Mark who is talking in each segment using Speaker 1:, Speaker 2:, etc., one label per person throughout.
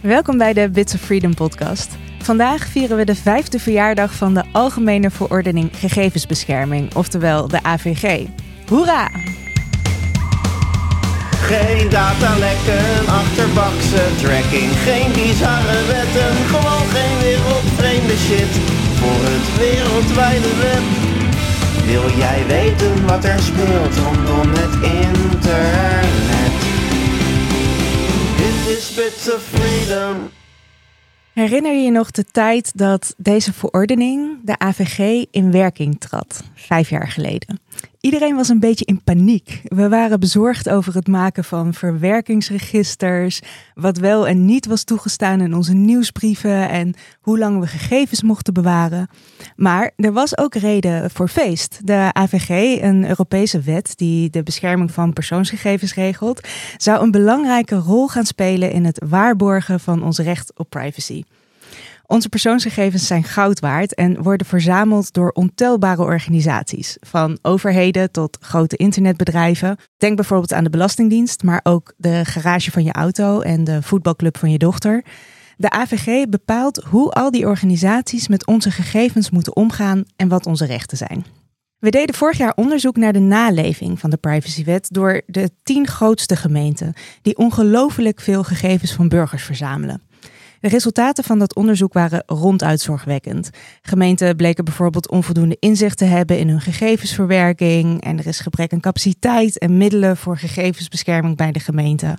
Speaker 1: Welkom bij de Bits of Freedom podcast. Vandaag vieren we de vijfde verjaardag van de Algemene Verordening Gegevensbescherming, oftewel de AVG. Hoera!
Speaker 2: Geen datalekken, achterbakse tracking, geen bizarre wetten, gewoon geen wereldvreemde shit voor het wereldwijde web. Wil jij weten wat er speelt rondom het internet? Dit is Bits of Freedom.
Speaker 1: Herinner je je nog de tijd dat deze verordening, de AVG, in werking trad? Vijf jaar geleden. Iedereen was een beetje in paniek. We waren bezorgd over het maken van verwerkingsregisters, wat wel en niet was toegestaan in onze nieuwsbrieven en hoe lang we gegevens mochten bewaren. Maar er was ook reden voor feest. De AVG, een Europese wet die de bescherming van persoonsgegevens regelt, zou een belangrijke rol gaan spelen in het waarborgen van ons recht op privacy. Onze persoonsgegevens zijn goud waard en worden verzameld door ontelbare organisaties, van overheden tot grote internetbedrijven. Denk bijvoorbeeld aan de Belastingdienst, maar ook de garage van je auto en de voetbalclub van je dochter. De AVG bepaalt hoe al die organisaties met onze gegevens moeten omgaan en wat onze rechten zijn. We deden vorig jaar onderzoek naar de naleving van de privacywet door de tien grootste gemeenten, die ongelooflijk veel gegevens van burgers verzamelen. De resultaten van dat onderzoek waren ronduit zorgwekkend. Gemeenten bleken bijvoorbeeld onvoldoende inzicht te hebben in hun gegevensverwerking en er is gebrek aan capaciteit en middelen voor gegevensbescherming bij de gemeente.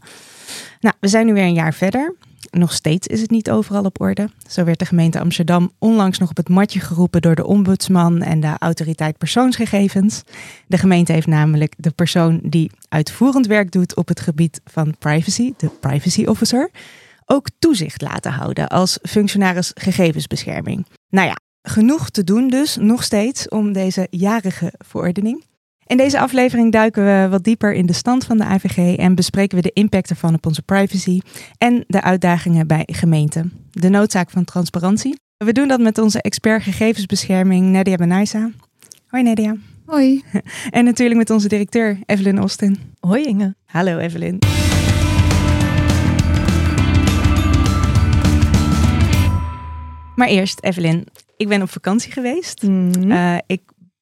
Speaker 1: Nou, we zijn nu weer een jaar verder. Nog steeds is het niet overal op orde. Zo werd de gemeente Amsterdam onlangs nog op het matje geroepen door de ombudsman en de autoriteit persoonsgegevens. De gemeente heeft namelijk de persoon die uitvoerend werk doet op het gebied van privacy, de privacy officer, ook toezicht laten houden als functionaris gegevensbescherming. Nou ja, genoeg te doen dus nog steeds om deze jarige verordening. In deze aflevering duiken we wat dieper in de stand van de AVG en bespreken we de impact ervan op onze privacy en de uitdagingen bij gemeenten. De noodzaak van transparantie. We doen dat met onze expert gegevensbescherming Nadia Benaisa. Hoi Nadia.
Speaker 3: Hoi.
Speaker 1: En natuurlijk met onze directeur Evelyn Austin.
Speaker 3: Hoi Inge.
Speaker 1: Hallo Evelyn. Maar eerst, Evelyn, ik ben op vakantie geweest.
Speaker 3: Mhm.
Speaker 1: Uh, ik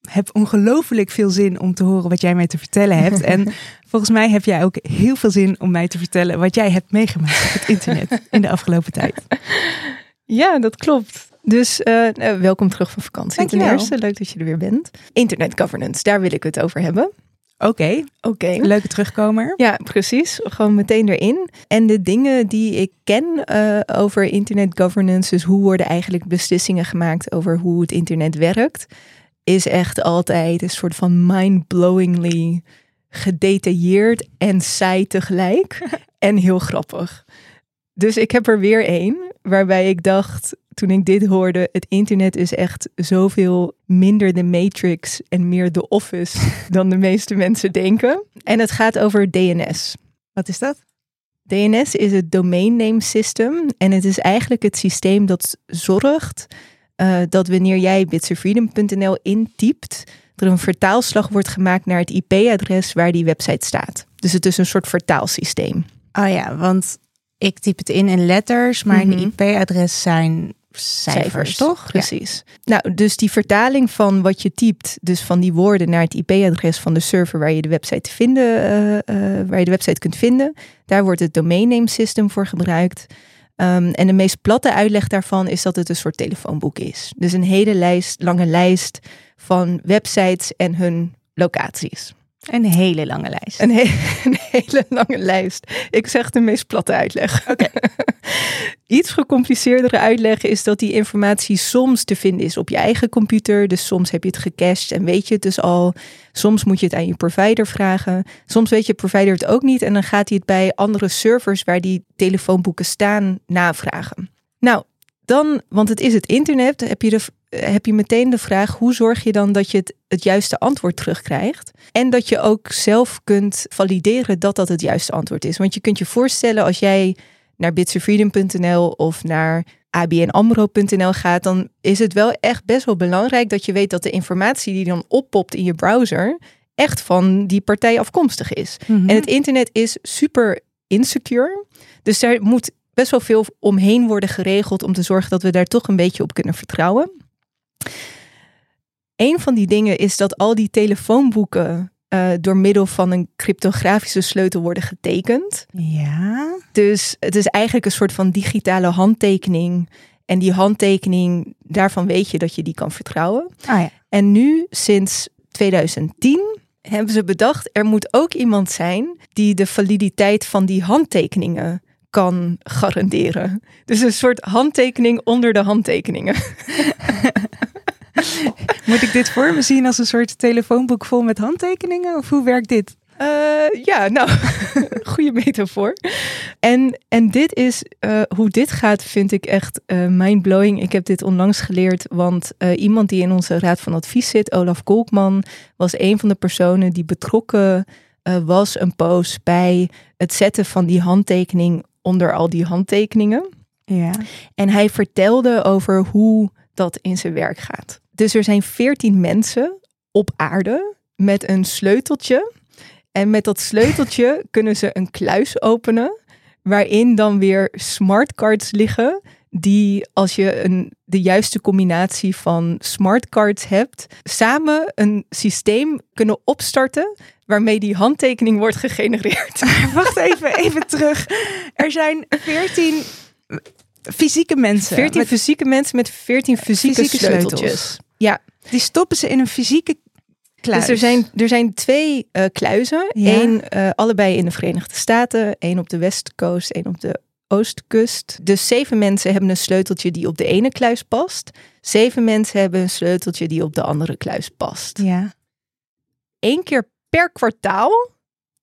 Speaker 1: heb ongelooflijk veel zin om te horen wat jij mij te vertellen hebt. en volgens mij heb jij ook heel veel zin om mij te vertellen wat jij hebt meegemaakt op het internet in de afgelopen tijd.
Speaker 3: Ja, dat klopt. Dus uh, welkom terug van vakantie.
Speaker 1: Dankjewel.
Speaker 3: Ten eerste, leuk dat je er weer bent. Internet governance, daar wil ik het over hebben.
Speaker 1: Oké,
Speaker 3: Oké.
Speaker 1: leuke terugkomer.
Speaker 3: Ja, precies. Gewoon meteen erin. En de dingen die ik ken uh, over internet governance, dus hoe worden eigenlijk beslissingen gemaakt over hoe het internet werkt, is echt altijd een soort van mind-blowingly gedetailleerd en saai tegelijk. en heel grappig. Dus ik heb er weer één waarbij ik dacht, toen ik dit hoorde, het internet is echt zoveel minder de Matrix en meer de Office dan de meeste mensen denken. En het gaat over DNS.
Speaker 1: Wat is dat?
Speaker 3: DNS is het Domain Name System en het is eigenlijk het systeem dat zorgt uh, dat wanneer jij bitsofreedom.nl intypt, er een vertaalslag wordt gemaakt naar het IP-adres waar die website staat. Dus het is een soort vertaalsysteem.
Speaker 1: Oh ja, want ik typ het in in letters, maar
Speaker 3: Mhm.
Speaker 1: een IP-adres zijn cijfers, toch?
Speaker 3: Precies. Nou, dus die vertaling van wat je typt, dus van die woorden naar het IP-adres van de server waar je de website te vinden, uh, uh, waar je de website kunt vinden, daar wordt het domain name system voor gebruikt. Um, en de meest platte uitleg daarvan is dat het een soort telefoonboek is. Dus een hele lijst, lange lijst van websites en hun locaties.
Speaker 1: Een hele lange lijst.
Speaker 3: Een, he een, hele lange lijst. Ik zeg de meest platte uitleg.
Speaker 1: Okay.
Speaker 3: Iets gecompliceerdere uitleg is dat die informatie soms te vinden is op je eigen computer. Dus soms heb je het gecached en weet je het dus al. Soms moet je het aan je provider vragen. Soms weet je provider het ook niet en dan gaat hij het bij andere servers waar die telefoonboeken staan navragen. Nou, dan, want het is het internet, heb je, de, heb je meteen de vraag: hoe zorg je dan dat je het, het juiste antwoord terugkrijgt? En dat je ook zelf kunt valideren dat dat het juiste antwoord is. Want je kunt je voorstellen als jij naar bitsofreedom.nl of naar abnamro.nl gaat, dan is het wel echt best wel belangrijk dat je weet dat de informatie die dan oppopt in je browser echt van die partij afkomstig is.
Speaker 1: Mhm.
Speaker 3: En het internet is super insecure. Dus daar moet best wel veel omheen worden geregeld om te zorgen dat we daar toch een beetje op kunnen vertrouwen. Een van die dingen is dat al die telefoonboeken uh, door middel van een cryptografische sleutel worden getekend.
Speaker 1: Ja.
Speaker 3: Dus het is eigenlijk een soort van digitale handtekening. En die handtekening, daarvan weet je dat je die kan vertrouwen.
Speaker 1: Ah ja.
Speaker 3: En nu, sinds 2010, hebben ze bedacht, er moet ook iemand zijn die de validiteit van die handtekeningen kan garanderen. Dus een soort handtekening onder de handtekeningen.
Speaker 1: Moet ik dit voor me zien als een soort telefoonboek vol met handtekeningen? Of hoe werkt dit?
Speaker 3: Uh, ja, nou, goede metafoor. En, en dit is, uh, hoe dit gaat, vind ik echt uh, mindblowing. Ik heb dit onlangs geleerd, want iemand die in onze raad van advies zit, Olaf Kolkman, was een van de personen die betrokken was een poos bij het zetten van die handtekening onder al die handtekeningen.
Speaker 1: Ja.
Speaker 3: En hij vertelde over hoe dat in zijn werk gaat. Dus er zijn veertien mensen op aarde met een sleuteltje. En met dat sleuteltje kunnen ze een kluis openen. Waarin dan weer smartcards liggen. Die als je een, de juiste combinatie van smartcards hebt. Samen een systeem kunnen opstarten. Waarmee die handtekening wordt gegenereerd.
Speaker 1: Wacht even, even terug. Er zijn veertien fysieke mensen.
Speaker 3: 14 fysieke mensen met 14 fysieke, fysieke sleuteltjes. Ja.
Speaker 1: Die stoppen ze in een fysieke kluis.
Speaker 3: Dus er zijn, er zijn twee uh, kluizen. Ja. Eén uh, allebei in de Verenigde Staten. één op de Westcoast, één op de Oostkust. Dus zeven mensen hebben een sleuteltje die op de ene kluis past. Zeven mensen hebben een sleuteltje die op de andere kluis past.
Speaker 1: Ja.
Speaker 3: Eén keer per kwartaal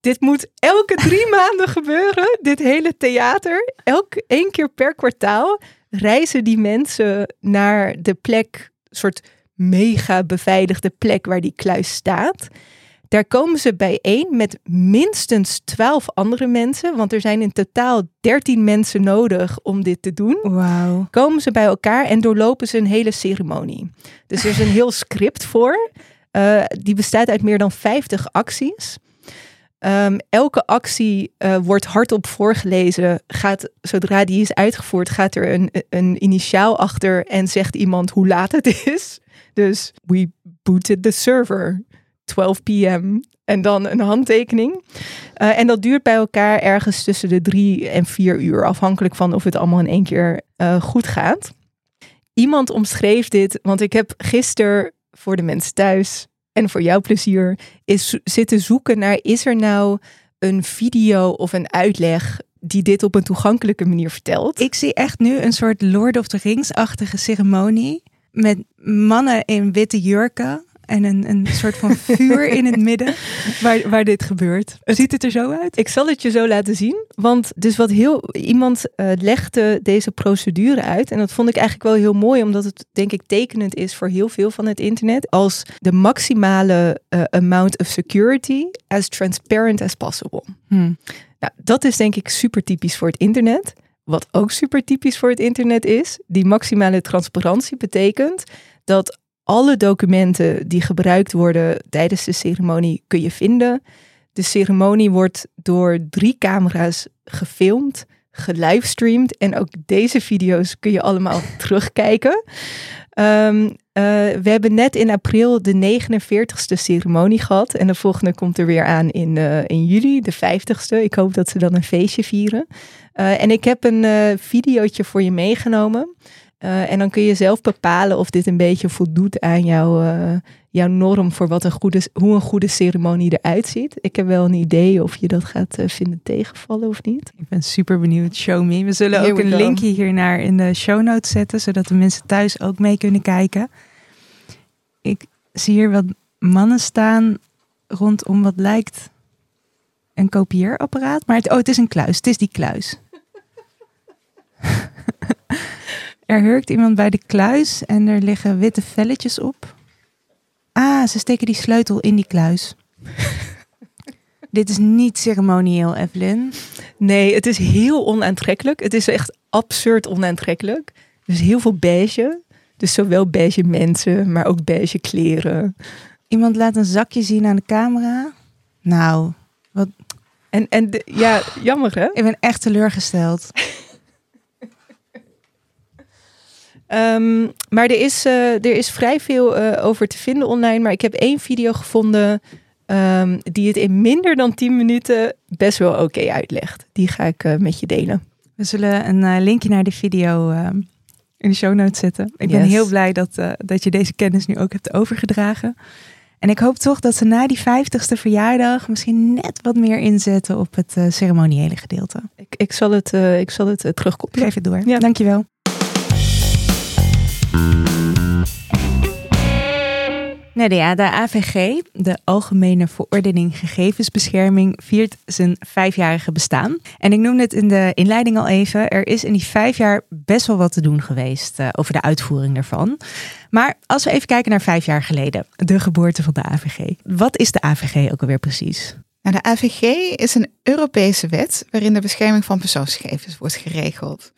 Speaker 3: dit moet elke drie maanden gebeuren. Dit hele theater. Elke één keer per kwartaal reizen die mensen naar de plek, soort mega beveiligde plek waar die kluis staat. Daar komen ze bijeen met minstens twaalf andere mensen, want er zijn in totaal dertien mensen nodig om dit te doen.
Speaker 1: Wow.
Speaker 3: Komen ze bij elkaar en doorlopen ze een hele ceremonie. Dus er is een heel script voor. Uh, die bestaat uit meer dan 50 acties. Um, elke actie uh, wordt hardop voorgelezen. Gaat, zodra die is uitgevoerd, gaat er een, een initiaal achter en zegt iemand hoe laat het is. Dus we booted the server. 12 p.m. En dan een handtekening. Uh, en dat duurt bij elkaar ergens tussen de drie en vier uur, afhankelijk van of het allemaal in één keer goed gaat. Iemand omschreef dit, want ik heb gisteren voor de mensen thuis en voor jouw plezier is zitten zoeken naar is er nou een video of een uitleg die dit op een toegankelijke manier vertelt.
Speaker 1: Ik zie echt nu een soort Lord of the Rings-achtige ceremonie met mannen in witte jurken en een, een soort van vuur in het midden waar, waar dit gebeurt. Ziet het er zo uit?
Speaker 3: Ik zal het je zo laten zien. Want dus wat heel iemand uh, legde deze procedure uit. En dat vond ik eigenlijk wel heel mooi, omdat het denk ik tekenend is voor heel veel van het internet. Als de maximale uh, amount of security as transparent as possible.
Speaker 1: Hmm.
Speaker 3: Nou, dat is denk ik super typisch voor het internet. Wat ook super typisch voor het internet is, die maximale transparantie betekent dat alle documenten die gebruikt worden tijdens de ceremonie kun je vinden. De ceremonie wordt door drie camera's gefilmd, gelivestreamd en ook deze video's kun je allemaal terugkijken. Um, uh, we hebben net in april de 49ste ceremonie gehad en de volgende komt er weer aan in, uh, in juli, de 50ste. Ik hoop dat ze dan een feestje vieren. Uh, en ik heb een videootje voor je meegenomen. Uh, en dan kun je zelf bepalen of dit een beetje voldoet aan jouw, uh, jouw norm voor wat een goede, hoe een goede ceremonie eruit ziet. Ik heb wel een idee of je dat gaat uh, vinden tegenvallen of niet.
Speaker 1: Ik ben super benieuwd. Show me. We zullen Here ook een go. linkje hiernaar in de show notes zetten, zodat de mensen thuis ook mee kunnen kijken. Ik zie hier wat mannen staan rondom wat lijkt een kopieerapparaat. Maar het, oh, het is een kluis. Het is die kluis. Er hurkt iemand bij de kluis en er liggen witte velletjes op. Ah, ze steken die sleutel in die kluis. Dit is niet ceremonieel, Evelyn.
Speaker 3: Nee, het is heel onaantrekkelijk. Het is echt absurd onaantrekkelijk. Dus heel veel beige. Dus zowel beige mensen, maar ook beige kleren.
Speaker 1: Iemand laat een zakje zien aan de camera. Nou, wat.
Speaker 3: En, en de, ja, jammer hè?
Speaker 1: Ik ben echt teleurgesteld.
Speaker 3: Ehm, maar er is, eh, er is vrij veel eh, over te vinden online. Maar ik heb één video gevonden ehm, die het in minder dan 10 minuten best wel oké uitlegt. Die ga ik eh, met je delen.
Speaker 1: We zullen een linkje naar de video eh, in de show notes zetten. Ik ben heel blij dat, dat je deze kennis nu ook hebt overgedragen. En ik hoop toch dat ze na die 50ste verjaardag misschien net wat meer inzetten op het ceremoniële gedeelte.
Speaker 3: Ik, ik zal het, ik zal het terugkoppelen.
Speaker 1: Geef het door.
Speaker 3: Ja.
Speaker 1: Dankjewel. Nadia, de AVG, de Algemene Verordening Gegevensbescherming, viert zijn vijfjarige bestaan. En ik noemde het in de inleiding al even. Er is in die vijf jaar best wel wat te doen geweest eh, over de uitvoering daarvan. Maar als we even kijken naar vijf jaar geleden, de geboorte van de AVG. Wat is de AVG ook alweer precies?
Speaker 4: Nou, de AVG is een Europese wet waarin de bescherming van persoonsgegevens wordt geregeld.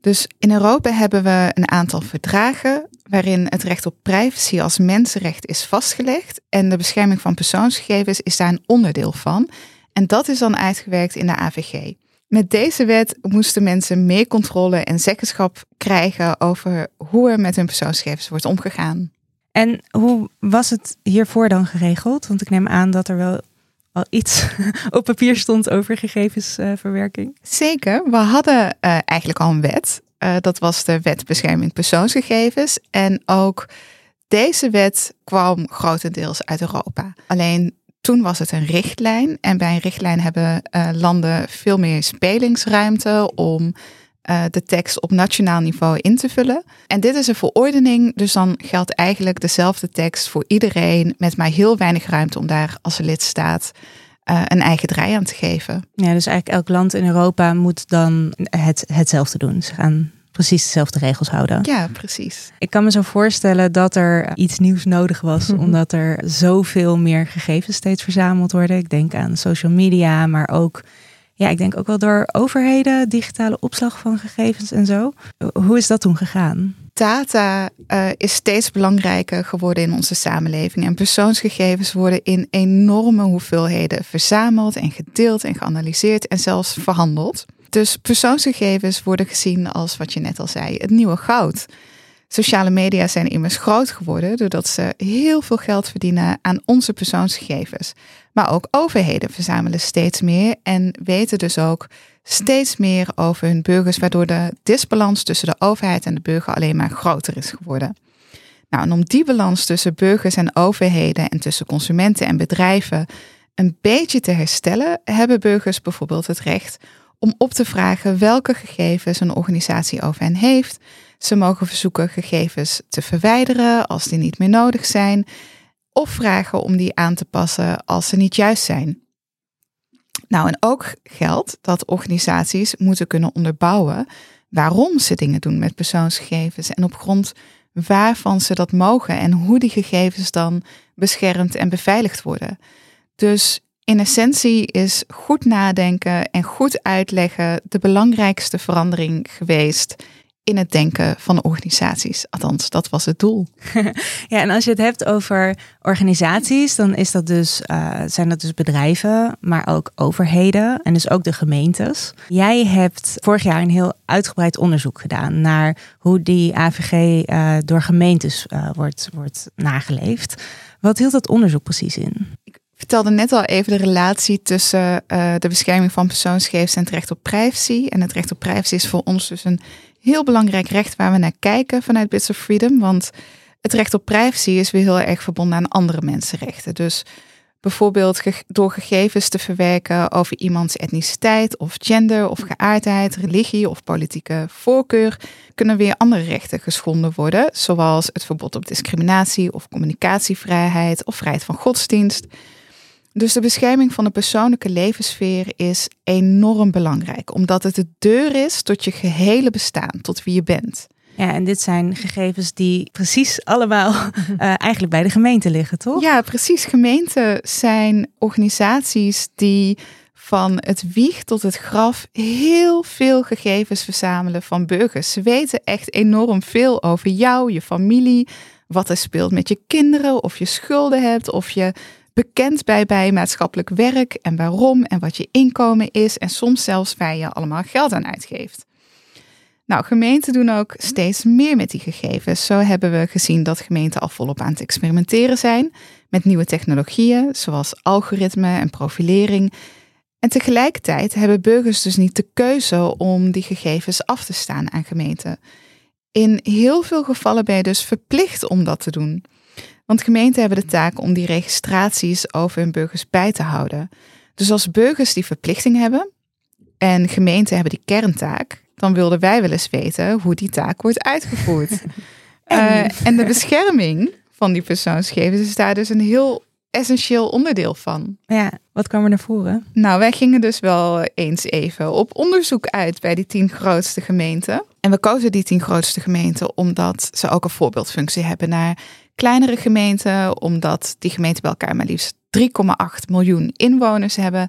Speaker 4: Dus in Europa hebben we een aantal verdragen waarin het recht op privacy als mensenrecht is vastgelegd en de bescherming van persoonsgegevens is daar een onderdeel van. En dat is dan uitgewerkt in de AVG. Met deze wet moesten mensen meer controle en zeggenschap krijgen over hoe er met hun persoonsgegevens wordt omgegaan.
Speaker 1: En hoe was het hiervoor dan geregeld? Want ik neem aan dat er wel al iets op papier stond over gegevensverwerking.
Speaker 4: Zeker, we hadden eh, eigenlijk al een wet. Eh, dat was de Wet Bescherming Persoonsgegevens. En ook deze wet kwam grotendeels uit Europa. Alleen toen was het een richtlijn. En bij een richtlijn hebben eh, landen veel meer spelingsruimte om eh, de tekst op nationaal niveau in te vullen. En dit is een verordening, dus dan geldt eigenlijk dezelfde tekst voor iedereen, met maar heel weinig ruimte om daar als lidstaat eh, een eigen draai aan te geven.
Speaker 1: Ja, dus eigenlijk elk land in Europa moet dan het, hetzelfde doen. Ze gaan precies dezelfde regels houden.
Speaker 4: Ja, precies.
Speaker 1: Ik kan me zo voorstellen dat er iets nieuws nodig was, omdat er zoveel meer gegevens steeds verzameld worden. Ik denk aan social media, maar ook, ja, ik denk ook wel door overheden, digitale opslag van gegevens en zo. Hoe is dat toen gegaan?
Speaker 4: Data eh, is steeds belangrijker geworden in onze samenleving. En persoonsgegevens worden in enorme hoeveelheden verzameld en gedeeld en geanalyseerd en zelfs verhandeld. Dus persoonsgegevens worden gezien als wat je net al zei, het nieuwe goud. Sociale media zijn immers groot geworden doordat ze heel veel geld verdienen aan onze persoonsgegevens. Maar ook overheden verzamelen steeds meer en weten dus ook steeds meer over hun burgers, waardoor de disbalans tussen de overheid en de burger alleen maar groter is geworden. Nou, om die balans tussen burgers en overheden en tussen consumenten en bedrijven een beetje te herstellen, hebben burgers bijvoorbeeld het recht om op te vragen welke gegevens een organisatie over hen heeft. Ze mogen verzoeken gegevens te verwijderen als die niet meer nodig zijn, of vragen om die aan te passen als ze niet juist zijn. Nou, en ook geldt dat organisaties moeten kunnen onderbouwen waarom ze dingen doen met persoonsgegevens en op grond waarvan ze dat mogen en hoe die gegevens dan beschermd en beveiligd worden. Dus in essentie is goed nadenken en goed uitleggen de belangrijkste verandering geweest in het denken van organisaties. Althans, dat was het doel.
Speaker 1: Ja, en als je het hebt over organisaties, dan is dat dus, eh, zijn dat dus bedrijven, maar ook overheden en dus ook de gemeentes. Jij hebt vorig jaar een heel uitgebreid onderzoek gedaan naar hoe die AVG eh, door gemeentes eh, wordt, wordt nageleefd. Wat hield dat onderzoek precies in?
Speaker 4: Ik vertelde net al even de relatie tussen de bescherming van persoonsgegevens en het recht op privacy. En het recht op privacy is voor ons dus een heel belangrijk recht waar we naar kijken vanuit Bits of Freedom. Want het recht op privacy is weer heel erg verbonden aan andere mensenrechten. Dus bijvoorbeeld door gegevens te verwerken over iemands etniciteit of gender of geaardheid, religie of politieke voorkeur, kunnen weer andere rechten geschonden worden, zoals het verbod op discriminatie of communicatievrijheid of vrijheid van godsdienst. Dus de bescherming van de persoonlijke levenssfeer is enorm belangrijk, omdat het de deur is tot je gehele bestaan, tot wie je bent.
Speaker 1: Ja, en dit zijn gegevens die precies allemaal eh, eigenlijk bij de gemeente liggen, toch?
Speaker 4: Ja, precies. Gemeenten zijn organisaties die van het wieg tot het graf heel veel gegevens verzamelen van burgers. Ze weten echt enorm veel over jou, je familie, wat er speelt met je kinderen, of je schulden hebt, of je bekend bent bij maatschappelijk werk en waarom en wat je inkomen is en soms zelfs waar je allemaal geld aan uitgeeft. Nou, gemeenten doen ook steeds meer met die gegevens. Zo hebben we gezien dat gemeenten al volop aan het experimenteren zijn met nieuwe technologieën, zoals algoritme en profilering. En tegelijkertijd hebben burgers dus niet de keuze om die gegevens af te staan aan gemeenten. In heel veel gevallen ben je dus verplicht om dat te doen. Want gemeenten hebben de taak om die registraties over hun burgers bij te houden. Dus als burgers die verplichting hebben en gemeenten hebben die kerntaak, dan wilden wij wel eens weten hoe die taak wordt uitgevoerd. Uh, en de bescherming van die persoonsgegevens is daar dus een heel essentieel onderdeel van.
Speaker 1: Ja, wat kwam er naar voren?
Speaker 4: Nou, wij gingen dus wel eens even op onderzoek uit bij die tien grootste gemeenten. En we kozen die tien grootste gemeenten omdat ze ook een voorbeeldfunctie hebben naar kleinere gemeenten, omdat die gemeenten bij elkaar maar liefst 3,8 miljoen inwoners hebben.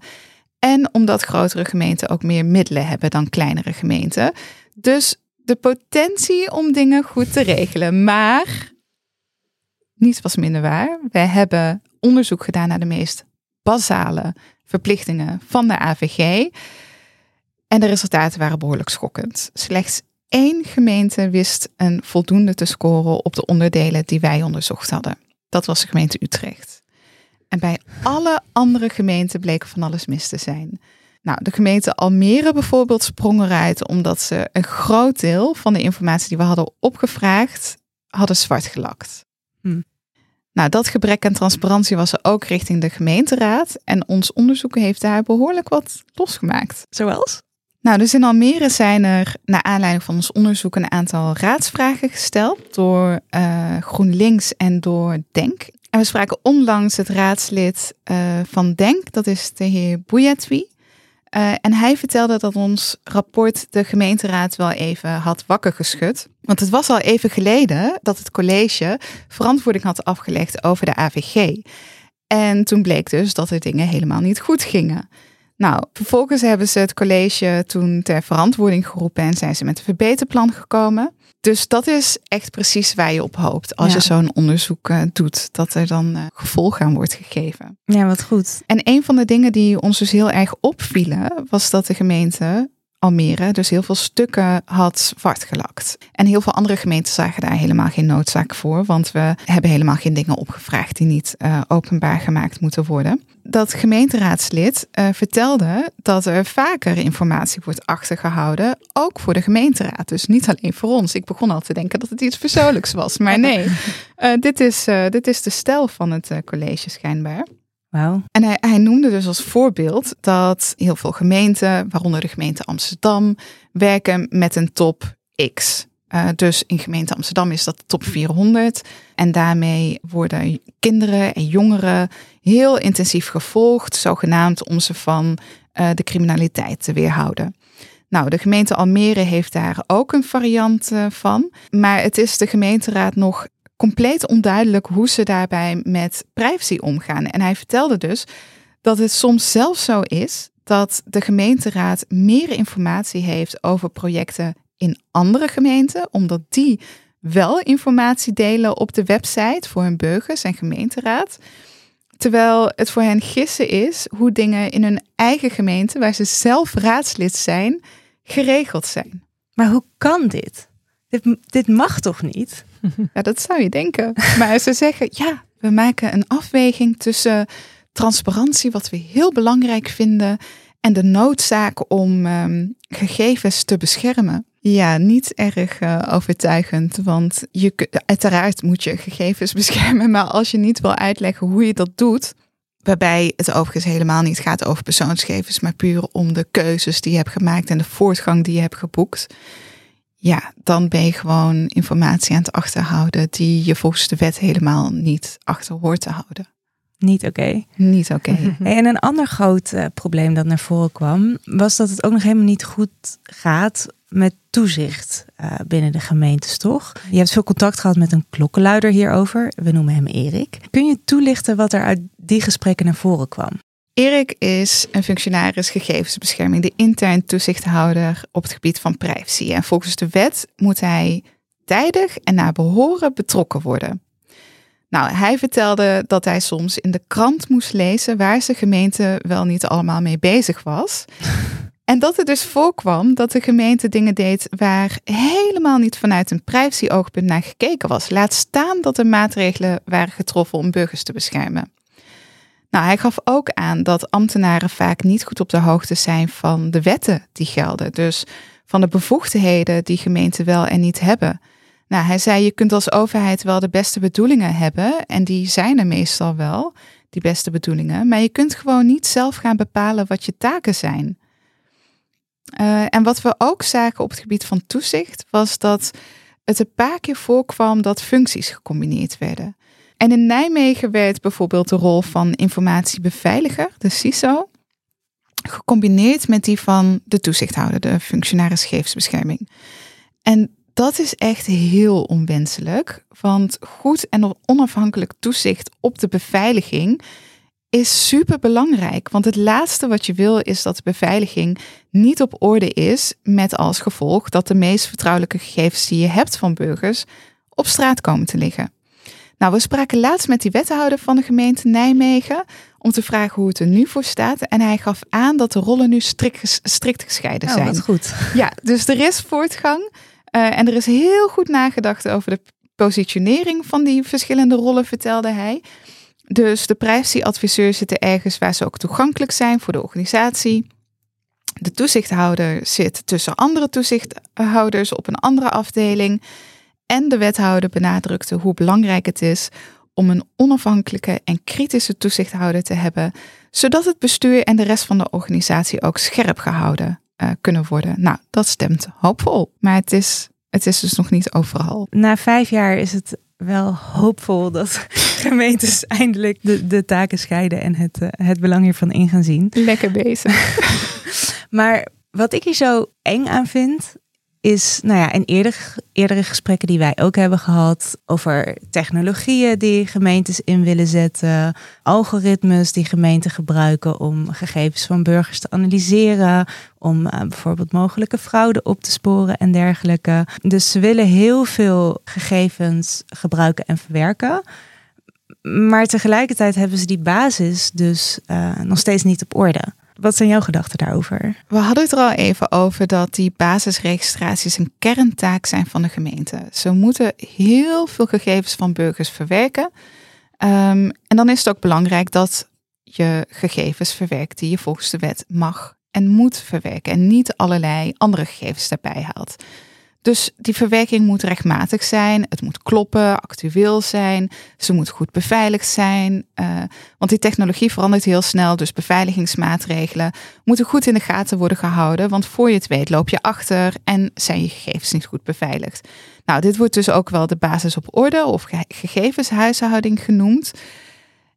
Speaker 4: En omdat grotere gemeenten ook meer middelen hebben dan kleinere gemeenten. Dus de potentie om dingen goed te regelen. Maar niets was minder waar. Wij hebben onderzoek gedaan naar de meest basale verplichtingen van de AVG. En de resultaten waren behoorlijk schokkend. Slechts één gemeente wist een voldoende te scoren op de onderdelen die wij onderzocht hadden. Dat was de gemeente Utrecht. En bij alle andere gemeenten bleek van alles mis te zijn. Nou, de gemeente Almere bijvoorbeeld sprong eruit omdat ze een groot deel van de informatie die we hadden opgevraagd hadden zwart gelakt. Hm. Nou, dat gebrek aan transparantie was er ook richting de gemeenteraad. En ons onderzoek heeft daar behoorlijk wat losgemaakt.
Speaker 1: Zoals?
Speaker 4: Nou, dus in Almere zijn er naar aanleiding van ons onderzoek een aantal raadsvragen gesteld door uh, GroenLinks en door Denk. En we spraken onlangs het raadslid uh, van Denk, dat is de heer Bouyatwi. Uh, en hij vertelde dat ons rapport de gemeenteraad wel even had wakker geschud. Want het was al even geleden dat het college verantwoording had afgelegd over de AVG. En toen bleek dus dat er dingen helemaal niet goed gingen. Nou, vervolgens hebben ze het college toen ter verantwoording geroepen en zijn ze met een verbeterplan gekomen. Dus dat is echt precies waar je op hoopt als je zo'n onderzoek uh, doet, dat er dan uh, gevolg aan wordt gegeven.
Speaker 1: Ja, wat goed.
Speaker 4: En een van de dingen die ons dus heel erg opvielen, was dat de gemeente Almere dus heel veel stukken had gelakt. En heel veel andere gemeenten zagen daar helemaal geen noodzaak voor, want we hebben helemaal geen dingen opgevraagd die niet uh, openbaar gemaakt moeten worden. Dat gemeenteraadslid uh, vertelde dat er vaker informatie wordt achtergehouden, ook voor de gemeenteraad. Dus niet alleen voor ons. Ik begon al te denken dat het iets persoonlijks was, maar nee. Uh, dit, is, dit is de stijl van het college schijnbaar. En hij, noemde dus als voorbeeld dat heel veel gemeenten, waaronder de gemeente Amsterdam, werken met een top X. Uh, dus in gemeente Amsterdam is dat de top 400. En daarmee worden kinderen en jongeren heel intensief gevolgd, zogenaamd om ze van uh, de criminaliteit te weerhouden. Nou, de gemeente Almere heeft daar ook een variant uh, van. Maar het is de gemeenteraad nog compleet onduidelijk hoe ze daarbij met privacy omgaan. En hij vertelde dus dat het soms zelfs zo is dat de gemeenteraad meer informatie heeft over projecten in andere gemeenten, omdat die wel informatie delen op de website voor hun burgers en gemeenteraad. Terwijl het voor hen gissen is hoe dingen in hun eigen gemeente, waar ze zelf raadslid zijn, geregeld zijn.
Speaker 1: Maar hoe kan dit? Dit, mag toch niet?
Speaker 4: Ja, dat zou je denken. Maar ze zeggen, ja, we maken een afweging tussen transparantie, wat we heel belangrijk vinden, en de noodzaak om um, gegevens te beschermen. Ja, niet erg uh, overtuigend, want je, uiteraard moet je gegevens beschermen, maar als je niet wil uitleggen hoe je dat doet, waarbij het overigens helemaal niet gaat over persoonsgegevens, maar puur om de keuzes die je hebt gemaakt en de voortgang die je hebt geboekt, ja, dan ben je gewoon informatie aan het achterhouden die je volgens de wet helemaal niet achter hoort te houden.
Speaker 1: Niet oké.
Speaker 4: Niet oké.
Speaker 1: En een ander groot uh, probleem dat naar voren kwam, was dat het ook nog helemaal niet goed gaat met toezicht uh, binnen de gemeentes, toch? Je hebt veel contact gehad met een klokkenluider hierover. We noemen hem Erik. Kun je toelichten wat er uit die gesprekken naar voren kwam?
Speaker 4: Erik is een functionaris gegevensbescherming, de intern toezichthouder op het gebied van privacy. En volgens de wet moet hij tijdig en naar behoren betrokken worden. Nou, hij vertelde dat hij soms in de krant moest lezen waar zijn gemeente wel niet allemaal mee bezig was. En dat het dus voorkwam dat de gemeente dingen deed waar helemaal niet vanuit een privacy-oogpunt naar gekeken was. Laat staan dat er maatregelen waren getroffen om burgers te beschermen. Nou, hij gaf ook aan dat ambtenaren vaak niet goed op de hoogte zijn van de wetten die gelden. Dus van de bevoegdheden die gemeenten wel en niet hebben. Nou, hij zei: je kunt als overheid wel de beste bedoelingen hebben, en die zijn er meestal wel, die beste bedoelingen, maar je kunt gewoon niet zelf gaan bepalen wat je taken zijn. Uh, en wat we ook zagen op het gebied van toezicht, was dat het een paar keer voorkwam dat functies gecombineerd werden. En in Nijmegen werd bijvoorbeeld de rol van informatiebeveiliger, de CISO, gecombineerd met die van de toezichthouder, de functionaris gegevensbescherming. En dat is echt heel onwenselijk, want goed en onafhankelijk toezicht op de beveiliging is super belangrijk. Want het laatste wat je wil is dat de beveiliging niet op orde is, met als gevolg dat de meest vertrouwelijke gegevens die je hebt van burgers op straat komen te liggen. Nou, we spraken laatst met die wethouder van de gemeente Nijmegen om te vragen hoe het er nu voor staat. En hij gaf aan dat de rollen nu strikt, strikt gescheiden
Speaker 1: oh,
Speaker 4: zijn.
Speaker 1: Dat goed.
Speaker 4: Ja, dus er is voortgang. Uh, en er is heel goed nagedacht over de positionering van die verschillende rollen, vertelde hij. Dus de privacyadviseurs zitten ergens waar ze ook toegankelijk zijn voor de organisatie. De toezichthouder zit tussen andere toezichthouders op een andere afdeling. En de wethouder benadrukte hoe belangrijk het is om een onafhankelijke en kritische toezichthouder te hebben, zodat het bestuur en de rest van de organisatie ook scherp gehouden uh, kunnen worden. Nou, dat stemt hoopvol, maar het is, het is dus nog niet overal.
Speaker 1: Na vijf jaar is het wel hoopvol dat gemeentes eindelijk de, de taken scheiden en het, uh, het belang hiervan in gaan zien.
Speaker 4: Lekker bezig.
Speaker 1: maar wat ik hier zo eng aan vind, is, nou ja, in eerder, eerdere gesprekken die wij ook hebben gehad over technologieën die gemeentes in willen zetten, algoritmes die gemeenten gebruiken om gegevens van burgers te analyseren, om uh, bijvoorbeeld mogelijke fraude op te sporen en dergelijke. Dus ze willen heel veel gegevens gebruiken en verwerken. Maar tegelijkertijd hebben ze die basis dus uh, nog steeds niet op orde. Wat zijn jouw gedachten daarover?
Speaker 4: We hadden het er al even over dat die basisregistraties een kerntaak zijn van de gemeente. Ze moeten heel veel gegevens van burgers verwerken. Um, en dan is het ook belangrijk dat je gegevens verwerkt die je volgens de wet mag en moet verwerken. En niet allerlei andere gegevens daarbij haalt. Dus die verwerking moet rechtmatig zijn, het moet kloppen, actueel zijn, ze moet goed beveiligd zijn. Uh, want die technologie verandert heel snel, dus beveiligingsmaatregelen moeten goed in de gaten worden gehouden. Want voor je het weet loop je achter en zijn je gegevens niet goed beveiligd. Nou, dit wordt dus ook wel de basis op orde of gegevenshuishouding genoemd.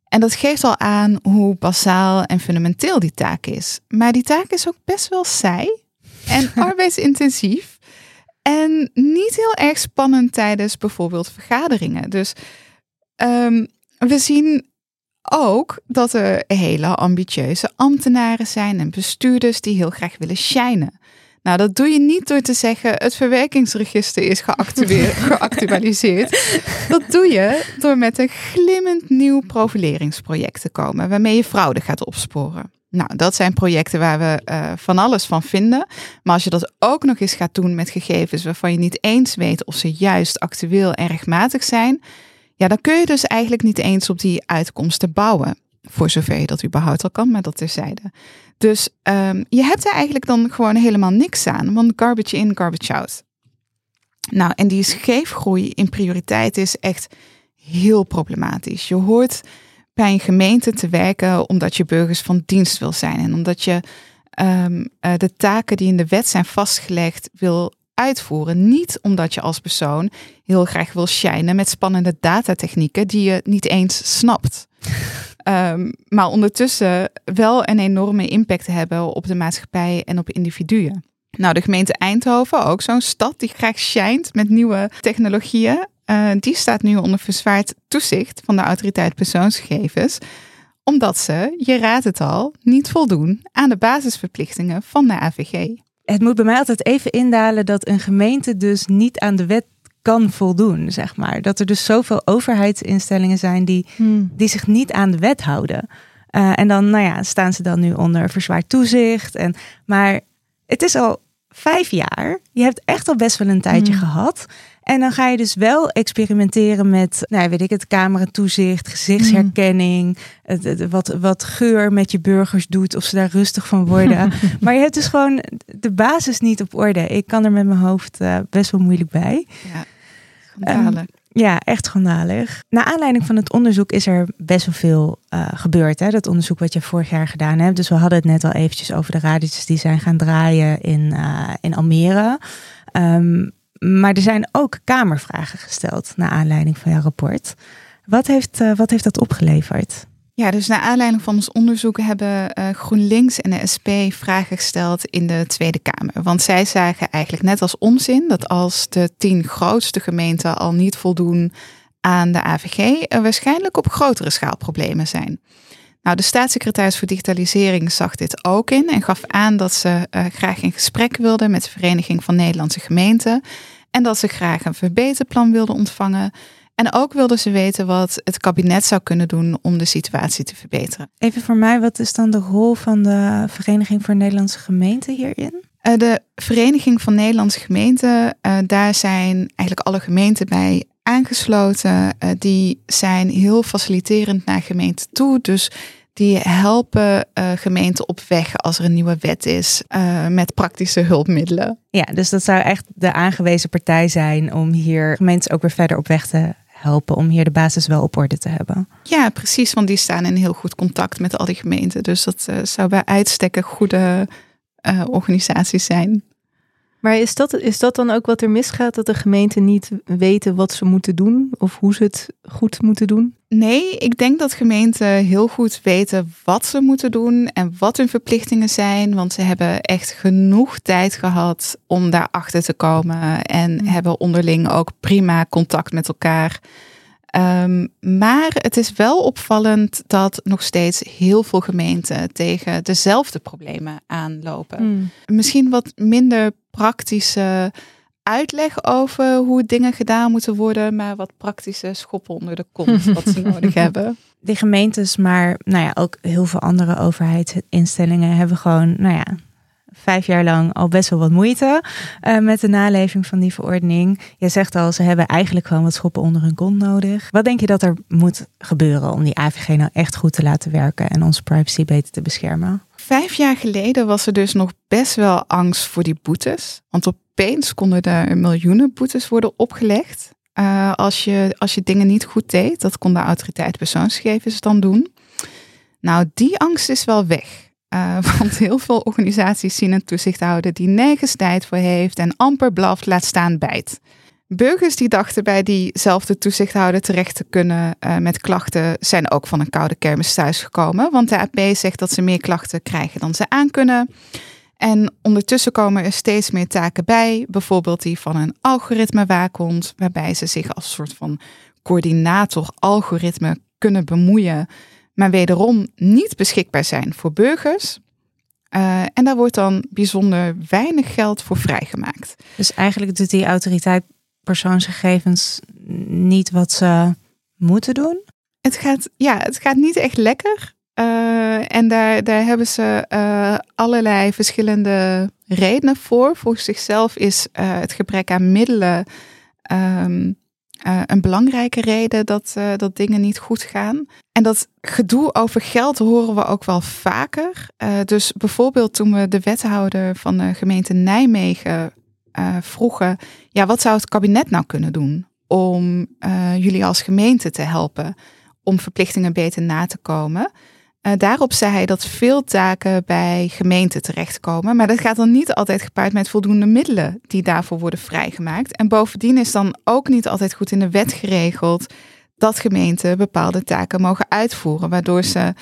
Speaker 4: En dat geeft al aan hoe basaal en fundamenteel die taak is. Maar die taak is ook best wel saai en arbeidsintensief. En niet heel erg spannend tijdens bijvoorbeeld vergaderingen. Dus um, we zien ook dat er hele ambitieuze ambtenaren zijn en bestuurders die heel graag willen shinen. Nou, dat doe je niet door te zeggen het verwerkingsregister is geactualiseerd. dat doe je door met een glimmend nieuw profileringsproject te komen waarmee je fraude gaat opsporen. Nou, dat zijn projecten waar we uh, van alles van vinden. Maar als je dat ook nog eens gaat doen met gegevens waarvan je niet eens weet of ze juist actueel en rechtmatig zijn, ja, dan kun je dus eigenlijk niet eens op die uitkomsten bouwen. Voor zover je dat überhaupt al kan, maar dat terzijde. Dus um, je hebt er eigenlijk dan gewoon helemaal niks aan, want garbage in, garbage out. Nou, en die scheefgroei in prioriteit is echt heel problematisch. Je hoort bij een gemeente te werken omdat je burgers van dienst wil zijn en omdat je um, uh, de taken die in de wet zijn vastgelegd wil uitvoeren. Niet omdat je als persoon heel graag wil shinen met spannende datatechnieken die je niet eens snapt. Um, maar ondertussen wel een enorme impact hebben op de maatschappij en op individuen. Nou, de gemeente Eindhoven, ook zo'n stad die graag shint met nieuwe technologieën. Uh, die staat nu onder verzwaard toezicht van de autoriteit persoonsgegevens, omdat ze, je raadt het al, niet voldoen aan de basisverplichtingen van de AVG.
Speaker 1: Het moet bij mij altijd even indalen dat een gemeente dus niet aan de wet kan voldoen, zeg maar. Dat er dus zoveel overheidsinstellingen zijn die, hmm. die zich niet aan de wet houden. Uh, en dan, nou ja, staan ze dan nu onder verzwaard toezicht. En, maar Het is al vijf jaar. Je hebt echt al best wel een tijdje
Speaker 3: Mm.
Speaker 1: gehad. En dan ga je dus wel experimenteren met, nou weet ik het, cameratoezicht, gezichtsherkenning, het, het- wat, wat geur met je burgers doet, of ze daar rustig van worden. maar je hebt dus gewoon de basis niet op orde. Ik kan er met mijn hoofd eh, best wel moeilijk bij.
Speaker 4: Ja, schandalen.
Speaker 1: Ja, echt schandalig. Naar aanleiding van het onderzoek is er best wel veel eh, gebeurd. Hè? Dat onderzoek wat je vorig jaar gedaan hebt. Dus we hadden het net al eventjes over de radiotjes die zijn gaan draaien in, eh, in Almere. Ehm, maar er zijn ook kamervragen gesteld naar aanleiding van jouw rapport. Wat heeft, eh, wat heeft dat opgeleverd?
Speaker 4: Ja, dus naar aanleiding van ons onderzoek hebben eh, GroenLinks en de SP vragen gesteld in de Tweede Kamer. Want zij zagen eigenlijk net als onzin dat als de tien grootste gemeenten al niet voldoen aan de AVG, er waarschijnlijk op grotere schaal problemen zijn. Nou, de staatssecretaris voor Digitalisering zag dit ook in en gaf aan dat ze eh, graag in gesprek wilden met de Vereniging van Nederlandse Gemeenten en dat ze graag een verbeterplan wilden ontvangen. En ook wilden ze weten wat het kabinet zou kunnen doen om de situatie te verbeteren.
Speaker 1: Even voor mij, wat is dan de rol van de Vereniging voor Nederlandse Gemeenten hierin?
Speaker 4: Eh, de Vereniging van Nederlandse Gemeenten, eh, daar zijn eigenlijk alle gemeenten bij aangesloten. Eh, die zijn heel faciliterend naar gemeenten toe. Dus die helpen eh, gemeenten op weg als er een nieuwe wet is eh, met praktische hulpmiddelen.
Speaker 1: Ja, dus dat zou echt de aangewezen partij zijn om hier gemeentes ook weer verder op weg te helpen. Om hier de basis wel op orde te hebben.
Speaker 4: Ja, precies, want die staan in heel goed contact met al die gemeenten. Dus dat eh, zou bij uitstek een goede organisaties zijn.
Speaker 3: Maar is dat, is dat dan ook wat er misgaat? Dat de gemeenten niet weten wat ze moeten doen? Of hoe ze het goed moeten doen?
Speaker 4: Nee, ik denk dat gemeenten heel goed weten wat ze moeten doen en wat hun verplichtingen zijn. Want ze hebben echt genoeg tijd gehad om daarachter te komen. En
Speaker 1: Mm.
Speaker 4: hebben onderling ook prima contact met elkaar. Ehm, maar het is wel opvallend dat nog steeds heel veel gemeenten tegen dezelfde problemen aanlopen misschien wat minder praktische uitleg over hoe dingen gedaan moeten worden, maar wat praktische schoppen onder de kont wat ze nodig hebben.
Speaker 1: De gemeentes, maar nou ja, ook heel veel andere overheidsinstellingen hebben gewoon, nou ja, vijf jaar lang al best wel wat moeite eh, met de naleving van die verordening. Je zegt al, ze hebben eigenlijk gewoon wat schoppen onder hun kont nodig. Wat denk je dat er moet gebeuren om die AVG nou echt goed te laten werken en onze privacy beter te beschermen?
Speaker 4: Vijf jaar geleden was er dus nog best wel angst voor die boetes. Want opeens konden er miljoenen boetes worden opgelegd. eh, als, je, als je dingen niet goed deed. Dat kon de autoriteit persoonsgegevens dan doen. Nou, die angst is wel weg. Eh, want heel veel organisaties zien een toezichthouder die nergens tijd voor heeft en amper blaft, laat staan bijt. Burgers die dachten bij diezelfde toezichthouder terecht te kunnen eh, met klachten, zijn ook van een koude kermis thuisgekomen. Want de AP zegt dat ze meer klachten krijgen dan ze aankunnen. En ondertussen komen er steeds meer taken bij, bijvoorbeeld die van een algoritmewaakhond, waarbij ze zich als soort van coördinator algoritme kunnen bemoeien, maar wederom niet beschikbaar zijn voor burgers. Eh, en daar wordt dan bijzonder weinig geld voor vrijgemaakt.
Speaker 1: Dus eigenlijk doet die autoriteit persoonsgegevens niet wat ze moeten doen.
Speaker 4: Het gaat, ja, het gaat niet echt lekker. Eh, en daar, daar hebben ze eh, allerlei verschillende redenen voor. Volgens zichzelf is eh, het gebrek aan middelen ehm, eh, een belangrijke reden dat, dat dingen niet goed gaan. En dat gedoe over geld horen we ook wel vaker. Dus bijvoorbeeld toen we de wethouder van de gemeente Nijmegen eh, vroegen: ja, wat zou het kabinet nou kunnen doen om eh, jullie als gemeente te helpen om verplichtingen beter na te komen? Eh, daarop zei hij dat veel taken bij gemeenten terechtkomen, maar dat gaat dan niet altijd gepaard met voldoende middelen die daarvoor worden vrijgemaakt. En bovendien is dan ook niet altijd goed in de wet geregeld dat gemeenten bepaalde taken mogen uitvoeren, waardoor ze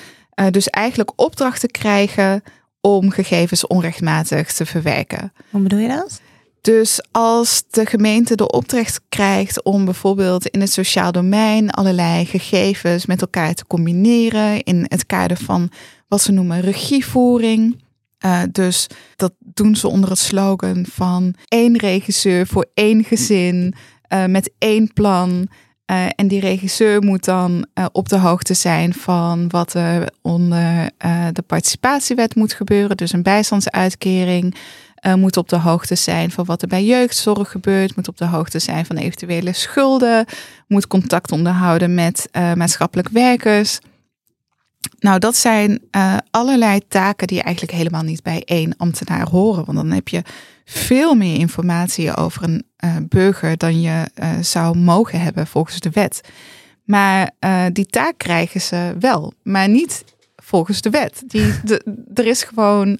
Speaker 4: dus eigenlijk opdrachten krijgen om gegevens onrechtmatig te verwerken.
Speaker 1: Hoe bedoel je dat?
Speaker 4: Dus als de gemeente de opdracht krijgt om bijvoorbeeld in het sociaal domein allerlei gegevens met elkaar te combineren in het kader van wat ze noemen regievoering. Uh, dus dat doen ze onder het slogan van één regisseur voor één gezin uh, met één plan. Uh, en die regisseur moet dan op de hoogte zijn van wat er onder de participatiewet moet gebeuren. Dus een bijstandsuitkering, eh, moet op de hoogte zijn van wat er bij jeugdzorg gebeurt, moet op de hoogte zijn van eventuele schulden, moet contact onderhouden met uh, maatschappelijk werkers. Nou, dat zijn uh, allerlei taken die eigenlijk helemaal niet bij één ambtenaar horen. Want dan heb je veel meer informatie over een uh, burger dan je uh, zou mogen hebben volgens de wet. Maar die taak krijgen ze wel, maar niet volgens de wet. Die, de, er is gewoon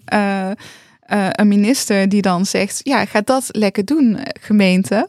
Speaker 4: een minister die dan zegt: Ja, ga dat lekker doen, gemeente.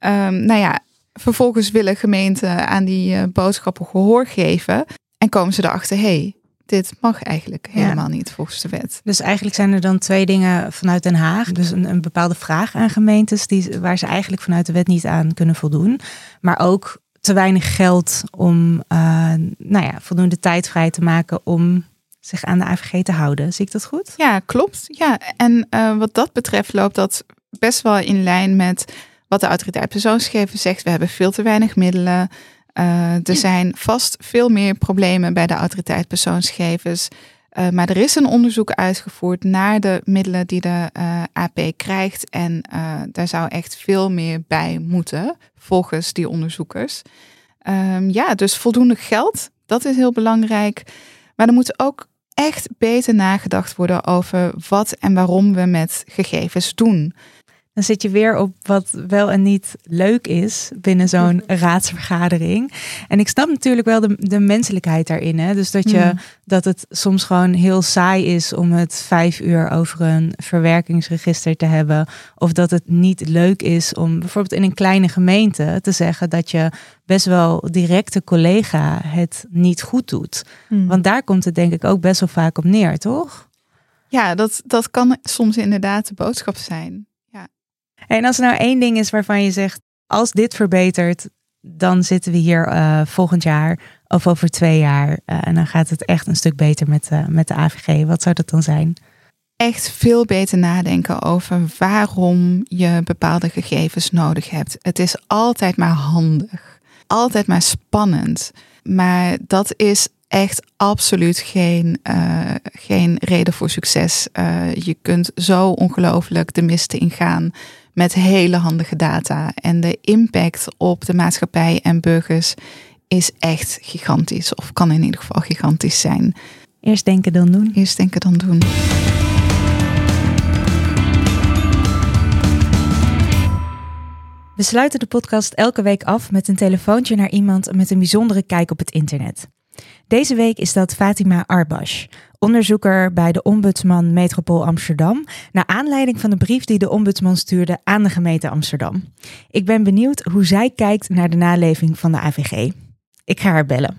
Speaker 4: Um, nou ja, vervolgens willen gemeenten aan die boodschappen gehoor geven. En komen ze erachter, hé, hey, dit mag eigenlijk helemaal niet volgens de wet.
Speaker 1: Dus eigenlijk zijn er dan twee dingen vanuit Den Haag. Dus een, een bepaalde vraag aan gemeentes die, waar ze eigenlijk vanuit de wet niet aan kunnen voldoen. Maar ook te weinig geld om uh, nou ja, voldoende tijd vrij te maken om zich aan de AVG te houden. Zie ik dat goed?
Speaker 4: Ja, klopt. Ja, en uh, wat dat betreft loopt dat best wel in lijn met wat de autoriteit persoonsgegevens zegt. We hebben veel te weinig middelen. Uh, er zijn vast veel meer problemen bij de autoriteit persoonsgegevens. Uh, maar er is een onderzoek uitgevoerd naar de middelen die de uh, AP krijgt. En daar zou echt veel meer bij moeten, volgens die onderzoekers. Um, ja, dus voldoende geld, dat is heel belangrijk. Maar er moet ook echt beter nagedacht worden over wat en waarom we met gegevens doen
Speaker 1: dan zit je weer op wat wel en niet leuk is binnen zo'n raadsvergadering. En ik snap natuurlijk wel de, de menselijkheid daarin. Hè? Dus dat, je, mm. dat het soms gewoon heel saai is om het vijf uur over een verwerkingsregister te hebben. Of dat het niet leuk is om bijvoorbeeld in een kleine gemeente te zeggen dat je best wel directe collega het niet goed doet. Mm. Want daar komt het denk ik ook best wel vaak op neer, toch?
Speaker 4: Ja, dat, dat kan soms inderdaad de boodschap zijn.
Speaker 1: En als er nou één ding is waarvan je zegt, als dit verbetert, dan zitten we hier uh, volgend jaar of over twee jaar. Uh, en dan gaat het echt een stuk beter met, uh, met de AVG. Wat zou dat dan zijn?
Speaker 4: Echt veel beter nadenken over waarom je bepaalde gegevens nodig hebt. Het is altijd maar handig, altijd maar spannend. Maar dat is echt absoluut geen, geen reden voor succes. Je kunt zo ongelooflijk de mist ingaan met hele handige data. En de impact op de maatschappij en burgers is echt gigantisch. Of kan in ieder geval gigantisch zijn.
Speaker 1: Eerst denken dan doen.
Speaker 4: Eerst denken dan doen.
Speaker 1: We sluiten de podcast elke week af met een telefoontje naar iemand met een bijzondere kijk op het internet. Deze week is dat Fatima Arbash, onderzoeker bij de Ombudsman Metropool Amsterdam, naar aanleiding van de brief die de Ombudsman stuurde aan de gemeente Amsterdam. Ik ben benieuwd hoe zij kijkt naar de naleving van de AVG. Ik ga haar bellen.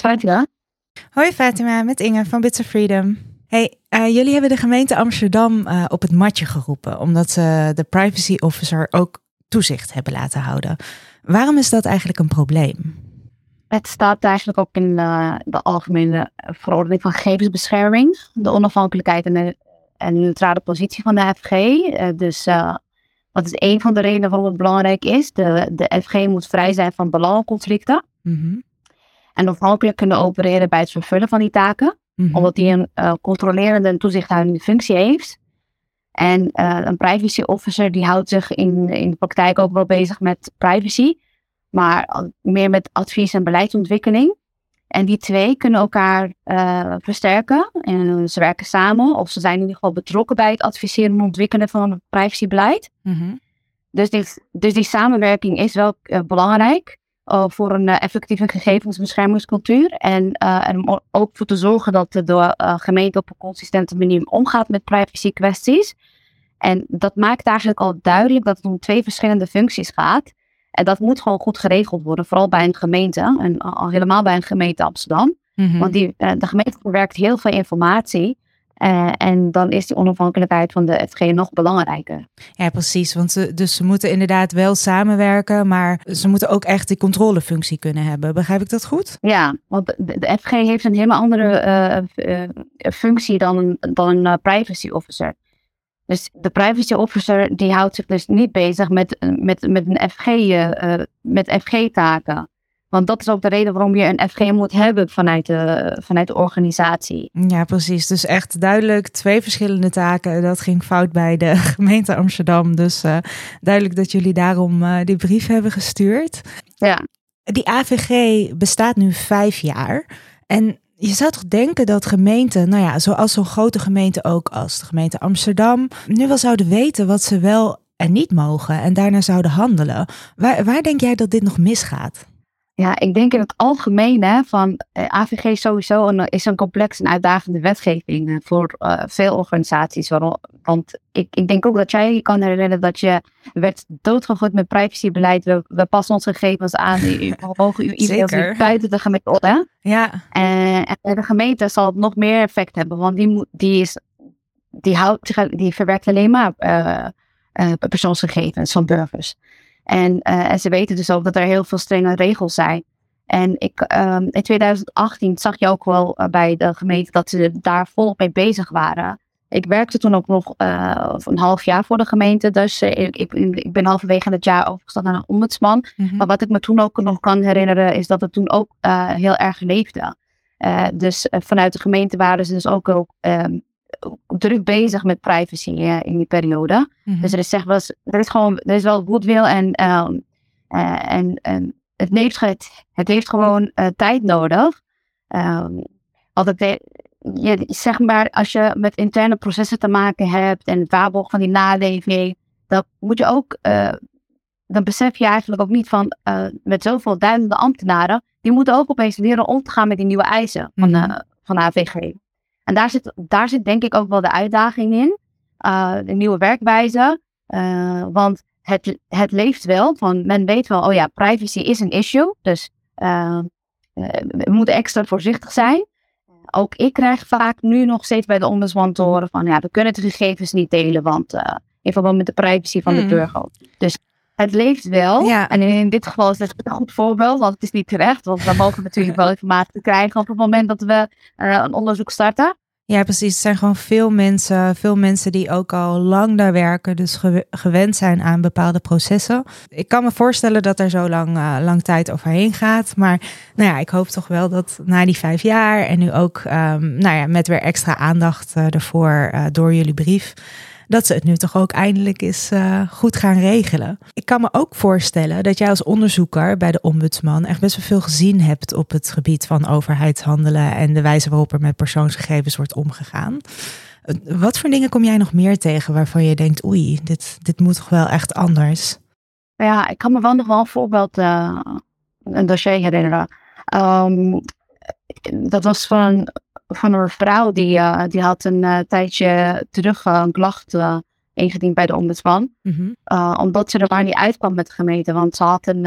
Speaker 5: Fatima.
Speaker 1: Hoi Fatima, met Inge van Bits of Freedom. Hey, uh, jullie hebben de gemeente Amsterdam uh, op het matje geroepen, omdat ze de privacy officer ook toezicht hebben laten houden. Waarom is dat eigenlijk een probleem?
Speaker 5: Het staat eigenlijk ook in uh, de algemene verordening van gegevensbescherming. De onafhankelijkheid en de en neutrale positie van de FG. Uh, dus uh, dat is een van de redenen waarom het belangrijk is. De, de FG moet vrij zijn van belangenconflicten. Mm -hmm. En onafhankelijk kunnen opereren bij het vervullen van die taken. Mm -hmm. Omdat hij een controlerende en toezichthoudende functie heeft. En een privacy officer die houdt zich in, in de praktijk ook wel bezig met privacy, maar meer met advies en beleidsontwikkeling. En die twee kunnen elkaar uh, versterken. En ze werken samen, of ze zijn in ieder geval betrokken bij het adviseren en ontwikkelen van een privacybeleid. Mm -hmm. dus, die, dus die samenwerking is wel uh, belangrijk voor een effectieve gegevensbeschermingscultuur. En, en om ook voor te zorgen dat de gemeente op een consistente manier omgaat met privacy kwesties. En dat maakt eigenlijk al duidelijk dat het om twee verschillende functies gaat. En dat moet gewoon goed geregeld worden, vooral bij een gemeente. En al helemaal bij een gemeente Amsterdam. Mm -hmm. Want die, de gemeente verwerkt heel veel informatie. Uh, en dan is die onafhankelijkheid van de FG nog belangrijker.
Speaker 1: Ja, precies. Want ze, dus ze moeten inderdaad wel samenwerken, maar ze moeten ook echt die controlefunctie kunnen hebben. Begrijp ik dat goed?
Speaker 5: Ja, want de, FG heeft een helemaal andere uh, uh, functie dan dan een privacy officer. Dus de privacy officer die houdt zich dus niet bezig met, met, met een FG, uh, met FG-taken. Want dat is ook de reden waarom je een FG moet hebben vanuit de, vanuit de organisatie.
Speaker 1: Ja, precies. Dus echt duidelijk twee verschillende taken. Dat ging fout bij de gemeente Amsterdam. Dus uh, duidelijk dat jullie daarom uh, die brief hebben gestuurd.
Speaker 5: Ja.
Speaker 1: Die AVG bestaat nu vijf jaar. En je zou toch denken dat gemeenten, nou ja, zoals zo'n grote gemeente ook als de gemeente Amsterdam, nu wel zouden weten wat ze wel en niet mogen en daarna zouden handelen. Waar, waar denk jij dat dit nog misgaat?
Speaker 5: Ja, ik denk in het algemeen hè, van eh, AVG sowieso een, is een complex en uitdagende wetgeving eh, voor uh, veel organisaties. Waarom, want ik, ik denk ook dat jij je kan herinneren dat je werd doodgegooid met privacybeleid. We, we passen onze gegevens aan. We mogen u e-mails buiten de gemeente. Hè?
Speaker 1: Ja.
Speaker 5: En, en de gemeente zal het nog meer effect hebben, want die, moet, die, is, die, houdt, die verwerkt alleen maar persoonsgegevens van burgers. En, uh, en ze weten dus ook dat er heel veel strenge regels zijn. En ik, um, in 2018 zag je ook wel uh, bij de gemeente dat ze daar volop mee bezig waren. Ik werkte toen ook nog uh, een half jaar voor de gemeente. Dus ik, ik, ik, ben halverwege het jaar overgestapt naar een ombudsman. Mm -hmm. Maar wat ik me toen ook nog kan herinneren is dat het toen ook heel erg leefde. dus vanuit de gemeente waren ze dus ook, ook um, druk bezig met privacy uh, in die periode. Mm-hmm. Dus er is, zeg, was, er is gewoon er is wel goodwill en, um, uh, en, en het, heeft, het, het heeft gewoon uh, tijd nodig. Um, altijd, je, zeg maar, als je met interne processen te maken hebt en het waarborgen van die naleving, dan moet je ook, dan besef je eigenlijk ook niet van met zoveel duizenden ambtenaren, die moeten ook opeens leren om te gaan met die nieuwe eisen van, mm-hmm. van de AVG. En daar zit, daar zit denk ik ook wel de uitdaging in. Uh, de nieuwe werkwijze. Uh, want het, het leeft wel. Van men weet wel, oh ja, privacy is een issue. Dus uh, we moeten extra voorzichtig zijn. Ook ik krijg vaak nu nog steeds bij de ombudsman te horen van ja, we kunnen de gegevens niet delen, want in verband met de privacy van hmm. de burger. Dus het leeft wel.
Speaker 1: Ja.
Speaker 5: En in dit geval is het een goed voorbeeld, want het is niet terecht. Want we mogen natuurlijk wel informatie krijgen op het moment dat we uh, een onderzoek starten.
Speaker 1: Ja, precies. Er zijn gewoon veel mensen, veel mensen die ook al lang daar werken, dus gewend zijn aan bepaalde processen. Ik kan me voorstellen dat er zo lang, uh, lang tijd overheen gaat. Maar nou ja, ik hoop toch wel dat na die vijf jaar en nu ook um, nou ja, met weer extra aandacht uh, ervoor uh, door jullie brief dat ze het nu toch ook eindelijk eens uh, goed gaan regelen. Ik kan me ook voorstellen dat jij als onderzoeker bij de ombudsman echt best wel veel gezien hebt op het gebied van overheidshandelen en de wijze waarop er met persoonsgegevens wordt omgegaan. Wat voor dingen kom jij nog meer tegen waarvan je denkt, oei, dit, dit moet toch wel echt anders?
Speaker 5: Ja, ik kan me wel nog wel een voorbeeld, uh, een dossier herinneren. Um, dat was van van een vrouw die, uh, die had een uh, tijdje terug uh, een klacht ingediend bij de ombudsman.
Speaker 1: Mm-hmm.
Speaker 5: omdat ze er maar niet uitkwam met de gemeente. Want ze had een,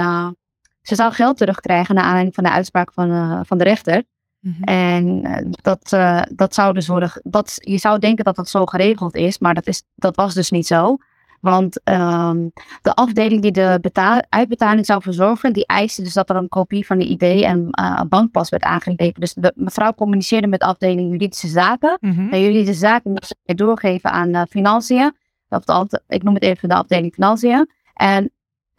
Speaker 5: ze zou geld terugkrijgen naar aanleiding van de uitspraak van, van de rechter.
Speaker 1: Mm-hmm.
Speaker 5: En dat, dat zou dus worden. Dat, je zou denken dat dat zo geregeld is, maar dat, is, dat was dus niet zo. Want um, de afdeling die de uitbetaling zou verzorgen, die eiste dus dat er een kopie van de ID en uh, bankpas werd aangeleverd. Dus de mevrouw communiceerde met de afdeling juridische zaken.
Speaker 1: Mm-hmm.
Speaker 5: En juridische zaken moesten doorgeven aan uh, financiën. Dat, ik noem het even de afdeling financiën. En,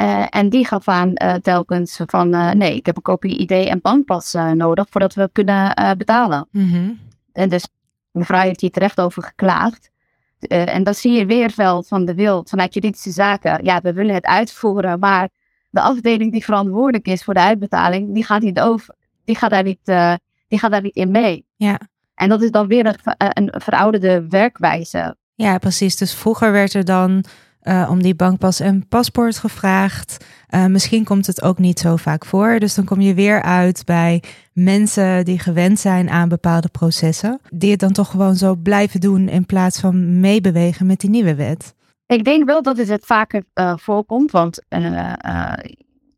Speaker 5: uh, en die gaf aan telkens van nee, ik heb een kopie ID en bankpas nodig voordat we kunnen betalen.
Speaker 1: Mm-hmm.
Speaker 5: En dus mevrouw heeft hier terecht over geklaagd. Uh, en dan zie je weer wel van de wil vanuit juridische zaken. Ja, we willen het uitvoeren, maar de afdeling die verantwoordelijk is voor de uitbetaling, die gaat, niet over, die gaat, daar, niet, uh, die gaat daar niet in mee.
Speaker 1: Ja.
Speaker 5: En dat is dan weer een, een verouderde werkwijze.
Speaker 1: Ja, precies. Dus vroeger werd er dan uh, om die bankpas en paspoort gevraagd. Uh, misschien komt het ook niet zo vaak voor. Dus dan kom je weer uit bij mensen die gewend zijn aan bepaalde processen. Die het dan toch gewoon zo blijven doen in plaats van meebewegen met die nieuwe wet.
Speaker 5: Ik denk wel dat het, het vaker uh, voorkomt. Want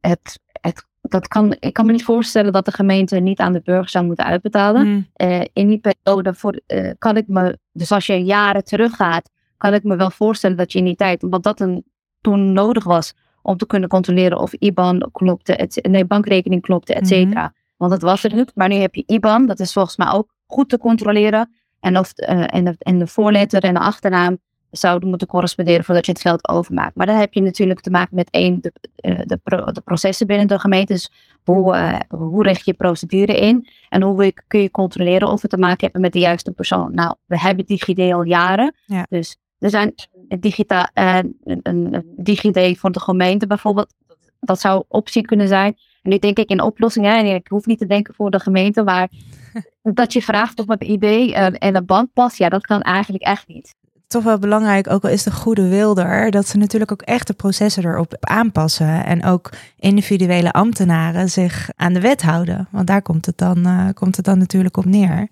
Speaker 5: het, het, dat kan, ik kan me niet voorstellen dat de gemeente niet aan de burger zou moeten uitbetalen.
Speaker 1: Mm.
Speaker 5: in die periode voor, kan ik me, dus als je jaren teruggaat kan ik me wel voorstellen dat je in die tijd, omdat dat een, toen nodig was om te kunnen controleren of IBAN klopte, et, nee, bankrekening klopte, et cetera.
Speaker 1: Mhm.
Speaker 5: Want dat was er niet. Maar nu heb je IBAN, dat is volgens mij ook goed te controleren. En, of, uh, en, de, en de voorletter en de achternaam, zouden moeten corresponderen voordat je het geld overmaakt. Maar dan heb je natuurlijk te maken met één, de, eh, de, pro- de processen binnen de gemeente. Dus hoe, eh, hoe richt je procedure in? En hoe kun je controleren of we te maken hebben met de juiste persoon? Nou, we hebben DigiD al jaren.
Speaker 1: Ja.
Speaker 5: Dus er zijn een, digita, eh, een, een DigiD voor de gemeente bijvoorbeeld. Dat zou optie kunnen zijn. En nu denk ik in oplossingen. En ik hoef niet te denken voor de gemeente. Maar dat je vraagt of het idee eh, en een band past. Ja, dat kan eigenlijk echt niet.
Speaker 1: Toch wel belangrijk, ook al is de goede wil er, dat ze natuurlijk ook echt de processen erop aanpassen. En ook individuele ambtenaren zich aan de wet houden. Want daar komt het dan, eh, komt het dan natuurlijk op neer.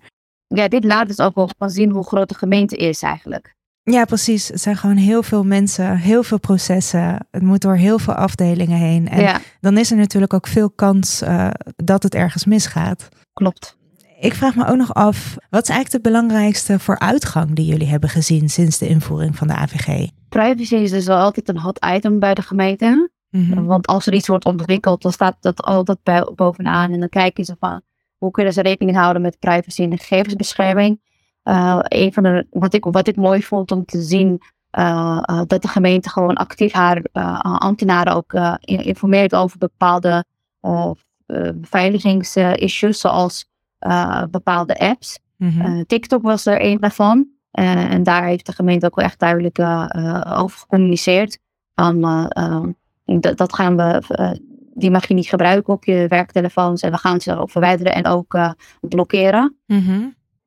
Speaker 5: Ja, dit laat dus ook wel van zien hoe groot de gemeente is eigenlijk.
Speaker 1: Ja, precies. Het zijn gewoon heel veel mensen, heel veel processen. Het moet door heel veel afdelingen heen. En
Speaker 5: ja,
Speaker 1: dan is er natuurlijk ook veel kans eh, dat het ergens misgaat.
Speaker 5: klopt.
Speaker 1: Ik vraag me ook nog af, wat is eigenlijk de belangrijkste vooruitgang die jullie hebben gezien sinds de invoering van de AVG?
Speaker 5: Privacy is dus wel altijd een hot item bij de gemeente.
Speaker 1: Mhm.
Speaker 5: Want als er iets wordt ontwikkeld, dan staat dat altijd bovenaan. En dan kijken ze van hoe kunnen ze rekening houden met privacy en de gegevensbescherming. Eh, een van de, wat, ik, wat ik mooi vond om te zien, eh, eh, dat de gemeente gewoon actief haar ambtenaren ook in- informeert over bepaalde beveiligingsissues, zoals bepaalde apps.
Speaker 1: Mhm.
Speaker 5: TikTok was er een daarvan. En daar heeft de gemeente ook wel echt duidelijk over gecommuniceerd. Van, eh, eh, dat, dat gaan we, die mag je niet gebruiken op je werktelefoons. En we gaan ze ook verwijderen en ook blokkeren.
Speaker 1: Mhm.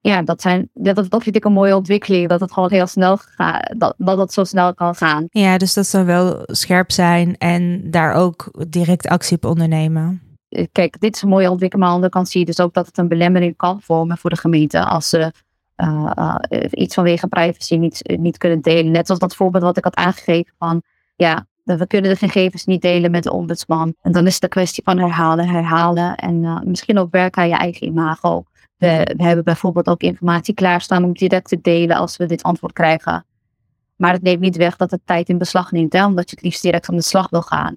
Speaker 5: Ja, dat, zijn, dat, dat vind ik een mooie ontwikkeling. Dat het gewoon heel snel gaat. Dat, dat het zo snel kan gaan.
Speaker 1: Ja, dus dat zou wel scherp zijn en daar ook direct actie op ondernemen.
Speaker 5: Eh, Kijk, dit is een mooie ontwikkeling. Maar aan de andere kant zie je dus ook dat het een belemmering kan vormen voor de gemeente. Als ze eh, eh, iets vanwege privacy niet, niet kunnen delen. Net zoals dat voorbeeld wat ik had aangegeven van... Ja, we kunnen de gegevens niet delen met de ombudsman. En dan is het een kwestie van herhalen, herhalen. En eh, misschien ook werken aan je eigen imago. We, we hebben bijvoorbeeld ook informatie klaarstaan om direct te delen als we dit antwoord krijgen. Maar het neemt niet weg dat het tijd in beslag neemt, hè, omdat je het liefst direct aan de slag wil gaan.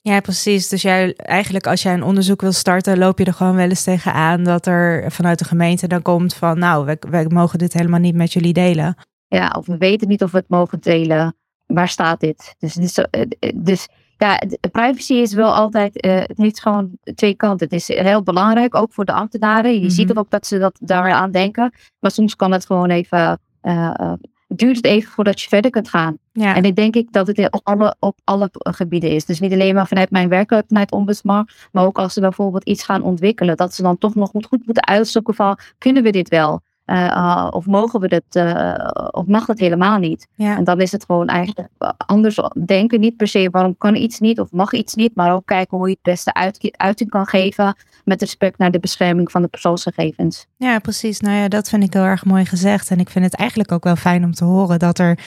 Speaker 1: Ja, precies. Dus jij, eigenlijk als jij een onderzoek wil starten, loop je er gewoon wel eens tegenaan dat er vanuit de gemeente dan komt van, nou, wij, wij mogen dit helemaal niet met jullie delen.
Speaker 5: Ja, of we weten niet of we het mogen delen. Waar staat dit? Dus, zo- eh, dus ja, privacy is wel altijd, eh, het heeft gewoon twee kanten. Het is heel belangrijk, ook voor de ambtenaren. Je
Speaker 1: Mhm.
Speaker 5: ziet ook dat ze dat daar aan denken. Maar soms kan het gewoon even, eh, duurt het even voordat je verder kunt gaan.
Speaker 1: Ja,
Speaker 5: En ik denk ik dat het op alle, op alle gebieden is. Dus niet alleen maar vanuit mijn werk, vanuit ombudsman, maar ook als ze bijvoorbeeld iets gaan ontwikkelen, dat ze dan toch nog goed, goed moeten uitzoeken van, kunnen we dit wel? Eh, eh, of mogen we dit, eh, of mag dat helemaal niet?
Speaker 1: ja.
Speaker 5: En dan is het gewoon eigenlijk anders denken. Niet per se waarom kan iets niet of mag iets niet, maar ook kijken hoe je het beste uit, uiting kan geven met respect naar de bescherming van de persoonsgegevens.
Speaker 1: Ja, precies. Nou ja, dat vind ik heel erg mooi gezegd. En ik vind het eigenlijk ook wel fijn om te horen dat er,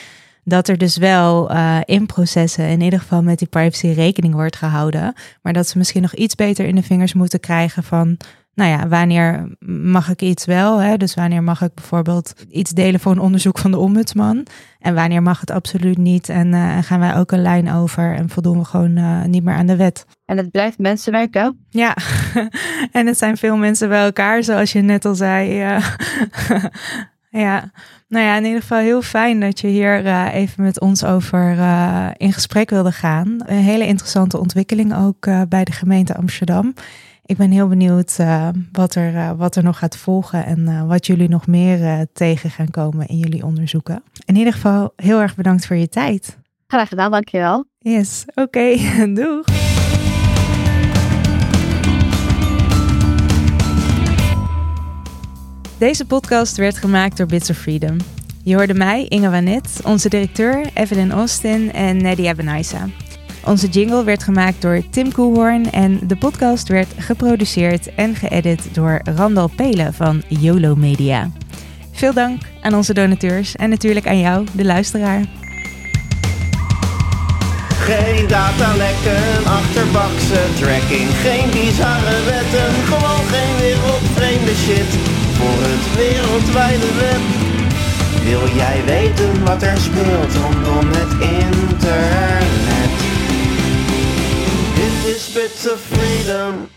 Speaker 1: dat er dus wel eh, in processen in ieder geval met die privacy rekening wordt gehouden. Maar dat ze misschien nog iets beter in de vingers moeten krijgen van, nou ja, wanneer mag ik iets wel? Hè? Dus wanneer mag ik bijvoorbeeld iets delen voor een onderzoek van de ombudsman? En wanneer mag het absoluut niet? En eh, gaan wij ook een lijn over en voldoen we gewoon eh, niet meer aan de wet?
Speaker 5: En het blijft mensenwerk, hè?
Speaker 1: Ja, en het zijn veel mensen bij elkaar, zoals je net al zei. Ja. nou ja, in ieder geval heel fijn dat je hier eh, even met ons over in gesprek wilde gaan. Een hele interessante ontwikkeling ook bij de gemeente Amsterdam. Ik ben heel benieuwd eh, wat, er, eh, wat er nog gaat volgen en eh, wat jullie nog meer tegen gaan komen in jullie onderzoeken. In ieder geval heel erg bedankt voor je tijd.
Speaker 5: Graag gedaan, dankjewel.
Speaker 1: Yes, oké, doeg. Deze podcast werd gemaakt door Bits of Freedom. Je hoorde mij, Inge Wanet, onze directeur Evelyn Austin en Nadia Benaisa. Onze jingle werd gemaakt door Tim Koehoorn en de podcast werd geproduceerd en geëdit door Randal Pelen van YOLO Media. Veel dank aan onze donateurs en natuurlijk aan jou, de luisteraar.
Speaker 2: Geen datalekken, achterbakse tracking, geen bizarre wetten, gewoon geen wereldvreemde shit voor het wereldwijde web. Wil jij weten wat er speelt rondom het internet? Dit is Bits of Freedom.